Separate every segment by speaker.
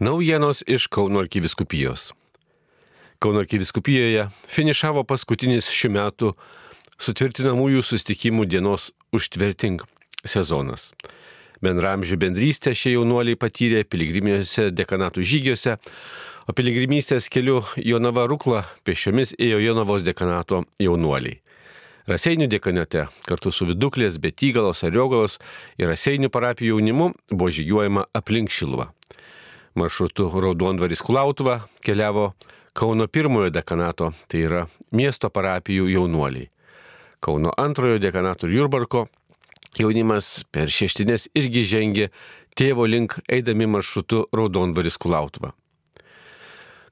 Speaker 1: Naujienos iš Kauno arkiviskupijos. Kauno arkiviskupijoje finišavo paskutinis šių metų sutvirtinamųjų sustikimų dienos užtvirtink sezonas. Bendramžių bendrystę šie jaunuoliai patyrė piligriminiuose dekanatų žygiuose, o piligrimystės keliu Jonava Rukla pešiomis ėjo Jonavos dekanato jaunuoliai. Raseinių dekanate kartu su Viduklės, Betygalos, Ariogalos ir Raseinių parapijų jaunimu buvo žygiuojama aplink Šilvą maršrutu Raudondvaris Kulautuva keliavo Kauno pirmojo dekanato, tai yra miesto parapijų jaunuoliai. Kauno antrojo dekanato Jurbarko jaunimas per šeštinės irgi žengė tėvo link eidami maršrutu Raudondvaris Kulautuva.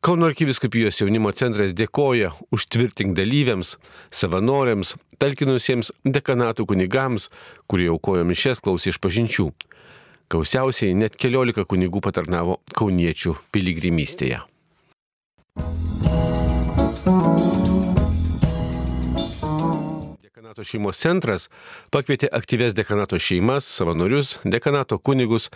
Speaker 1: Kauno arkiviskupijos jaunimo centras dėkoja užtvirtink dalyviams, savanoriams, talkinusiems dekanatų kunigams, kurie aukojo mišes klausė iš pažinčių. Gausiausiai net keliolika kunigų patarnavo kauniečių piligrimystėje. Dekanato šeimos centras pakvietė aktyves dekanato šeimas, savanorius, dekanato kunigus,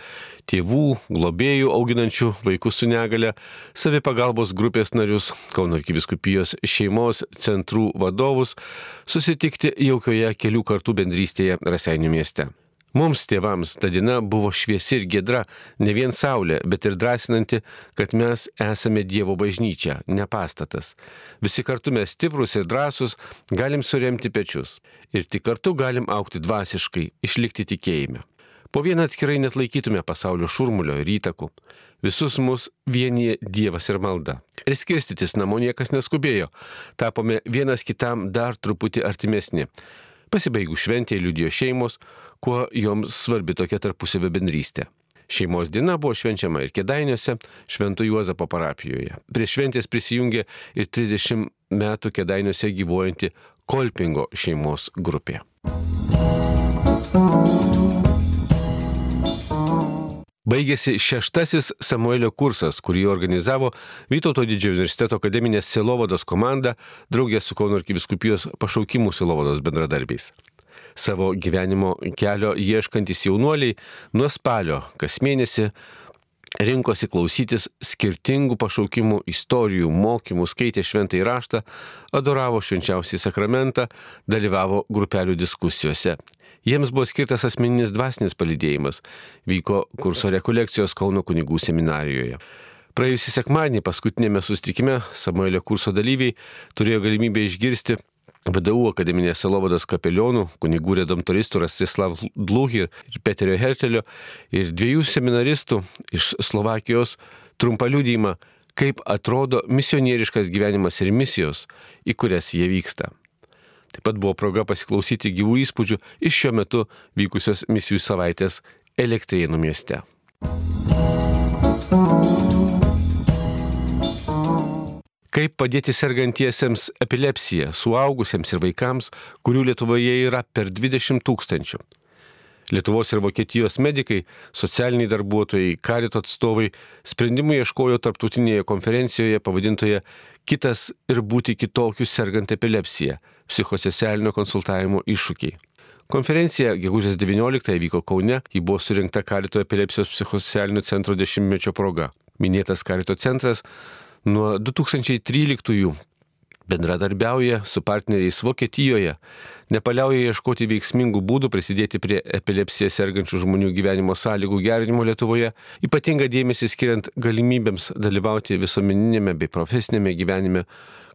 Speaker 1: tėvų, globėjų auginančių vaikus su negale, savipagalbos grupės narius, Kauno arkiviskupijos šeimos centrų vadovus susitikti jaukioje kelių kartų bendrystėje Raseinių mieste. Mums tėvams ta diena buvo šviesi ir gedra, ne vien saulė, bet ir drąsinanti, kad mes esame Dievo bažnyčia, ne pastatas. Visi kartu mes stiprus ir drąsus, galim suremti pečius. Ir tik kartu galim aukti dvasiškai, išlikti tikėjime. Po vieną atskirai net laikytume pasaulio šurmulio ir įtakų. Visus mus vienyje Dievas ir malda. Ir skirstytis namo niekas neskubėjo. Tapome vienas kitam dar truputį artimesni. Pasibaigų šventėje liudijo šeimos, kuo joms svarbi tokia tarpusavio bendrystė. Šeimos diena buvo švenčiama ir Kedainiuose, Švento Juozapo parapijoje. Prie šventės prisijungė ir 30 metų Kedainiuose gyvuojanti Kolpingo šeimos grupė. Baigėsi šeštasis Samuelio kursas, kurį organizavo Vytauto didžiojo universiteto akademinės Silovados komanda draugė su Kauno arkiviskupijos pašaukimų Silovados bendradarbiais. Savo gyvenimo kelio ieškantis jaunuoliai nuo spalio kas mėnesį rinkosi klausytis skirtingų pašaukimų istorijų, mokymų, skaitė šventą įraštą, adoravo švenčiausiai sakramentą, dalyvavo grupelių diskusijose. Jiems buvo skirtas asmeninis dvasinis palydėjimas, vyko kurso rekolekcijos Kauno kunigų seminarijoje. Praėjusį sekmadienį paskutinėme sustikime Samuelio kurso dalyviai turėjo galimybę išgirsti VDU akademinės Salovados kapelionų, kunigų redamtoristų Rastislav Dluhi ir Peterio Hertelio ir dviejų seminaristų iš Slovakijos trumpą liūdėjimą, kaip atrodo misionieriškas gyvenimas ir misijos, į kurias jie vyksta. Taip pat buvo proga pasiklausyti gyvų įspūdžių iš šiuo metu vykusios misijų savaitės Elektrėnų mieste. Kaip padėti sergantiesiems epilepsija, suaugusiems ir vaikams, kurių Lietuvoje yra per 20 tūkstančių. Lietuvos ir Vokietijos medikai, socialiniai darbuotojai, karito atstovai sprendimų ieškojo tarptautinėje konferencijoje pavadintoje Kitas ir būti kitokiu sergant epilepsiją - psichosocialinio konsultavimo iššūkiai. Konferencija gegužės 19 vyko Kaune, ji buvo surinkta Karito epilepsijos psichosocialinio centro dešimtmečio proga. Minėtas Karito centras nuo 2013 bendradarbiauja su partneriais Vokietijoje, nepaliauja ieškoti veiksmingų būdų prisidėti prie epilepsiją sergančių žmonių gyvenimo sąlygų gerinimo Lietuvoje, ypatinga dėmesį skiriant galimybėms dalyvauti visuomeninėme bei profesinėme gyvenime,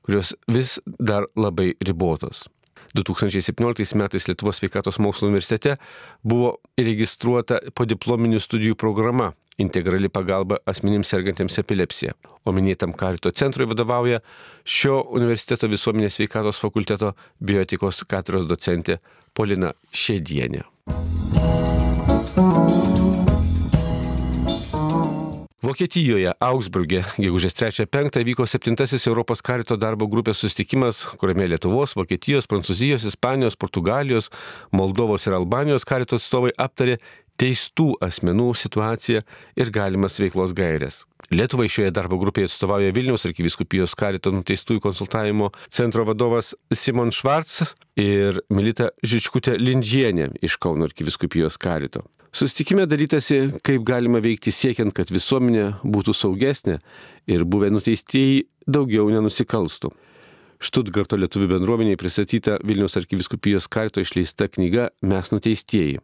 Speaker 1: kurios vis dar labai ribotos. 2017 metais Lietuvos sveikatos mokslo universitete buvo įregistruota podiplominių studijų programa integrali pagalba asmenims sergantiems epilepsija. O minėtam karito centrui vadovauja šio universiteto visuomenės sveikatos fakulteto biotikos katedros docentė Polina Šėdienė. Vokietijoje, Augsburgė, gegužės 3-5 vyko 7 Europos karito darbo grupės sustikimas, kuriame Lietuvos, Vokietijos, Prancūzijos, Ispanijos, Portugalijos, Moldovos ir Albanijos karito atstovai aptarė teistų asmenų situaciją ir galimas veiklos gairės. Lietuvai šioje darbo grupėje atstovauja Vilniaus arkiviskupijos karito nuteistųjų konsultavimo centro vadovas Simon Švarts ir Milita Žičkutė Lindžienė iš Kauno arkiviskupijos karito. Sustikime dalytasi, kaip galima veikti siekiant, kad visuomenė būtų saugesnė ir buvę nuteistieji daugiau nenusikalstų. Štutgarto lietuvių bendruomeniai pristatyta Vilniaus arkiviskupijos karito išleista knyga Mes nuteistieji.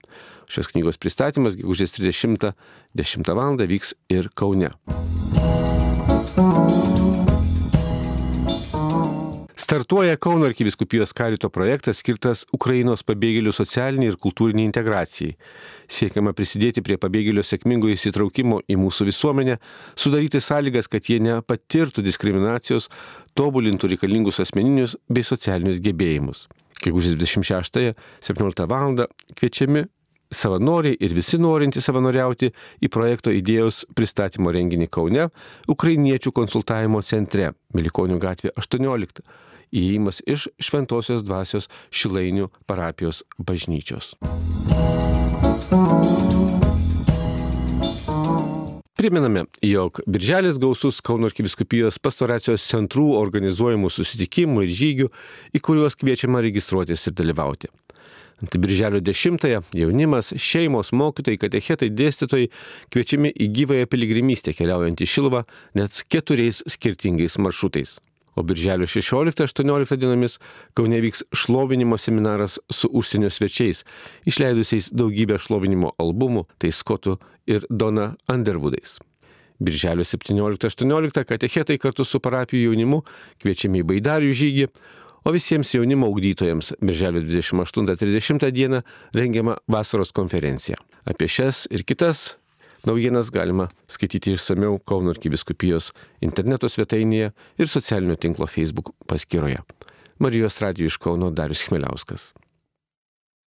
Speaker 1: Šios knygos pristatymas gegužės 30 10 val. vyks ir Kaune. Startuoja Kauno arkiviskupijos karito projektas skirtas Ukrainos pabėgėlių socialiniai ir kultūriniai integracijai. Siekiama prisidėti prie pabėgėlių sėkmingo įsitraukimo į mūsų visuomenę, sudaryti sąlygas, kad jie nepatirtų diskriminacijos, tobulintų reikalingus asmeninius bei socialinius gebėjimus. Gegužės 26-17 val. kviečiami savanoriai ir visi norintys savanoriauti į projekto idėjos pristatymo renginį Kaune, Ukrainiečių konsultavimo centre, Milikonių gatvė 18 įėjimas iš Šventojios dvasios Šilainių parapijos bažnyčios. Priminame, jog Birželis gausus Kauno arkiviskupijos pastoracijos centrų organizuojamų susitikimų ir žygių, į kuriuos kviečiama registruotis ir dalyvauti. Ant Birželio 10-ąją jaunimas, šeimos, mokytojai, katechetai, dėstytojai kviečiami į gyvąją piligrimystę keliaujant į Šilvą net keturiais skirtingais maršrutais. O birželio 16-18 dienomis Kaune vyks šlovinimo seminaras su užsienio svečiais, išleidusiais daugybę šlovinimo albumų, tai Skotų ir Dona Underwoodais. Birželio 17-18 katechetai kartu su parapijų jaunimu kviečiami į baidarių žygį, o visiems jaunimo augdytojams Birželio 28-30 dieną rengiama vasaros konferencija. Apie šias ir kitas Naujienas galima skaityti išsameu Kauno arkiviskupijos interneto svetainėje ir socialinio tinklo Facebook paskyroje. Marijos radijo iš Kauno Darius Chmeliauskas.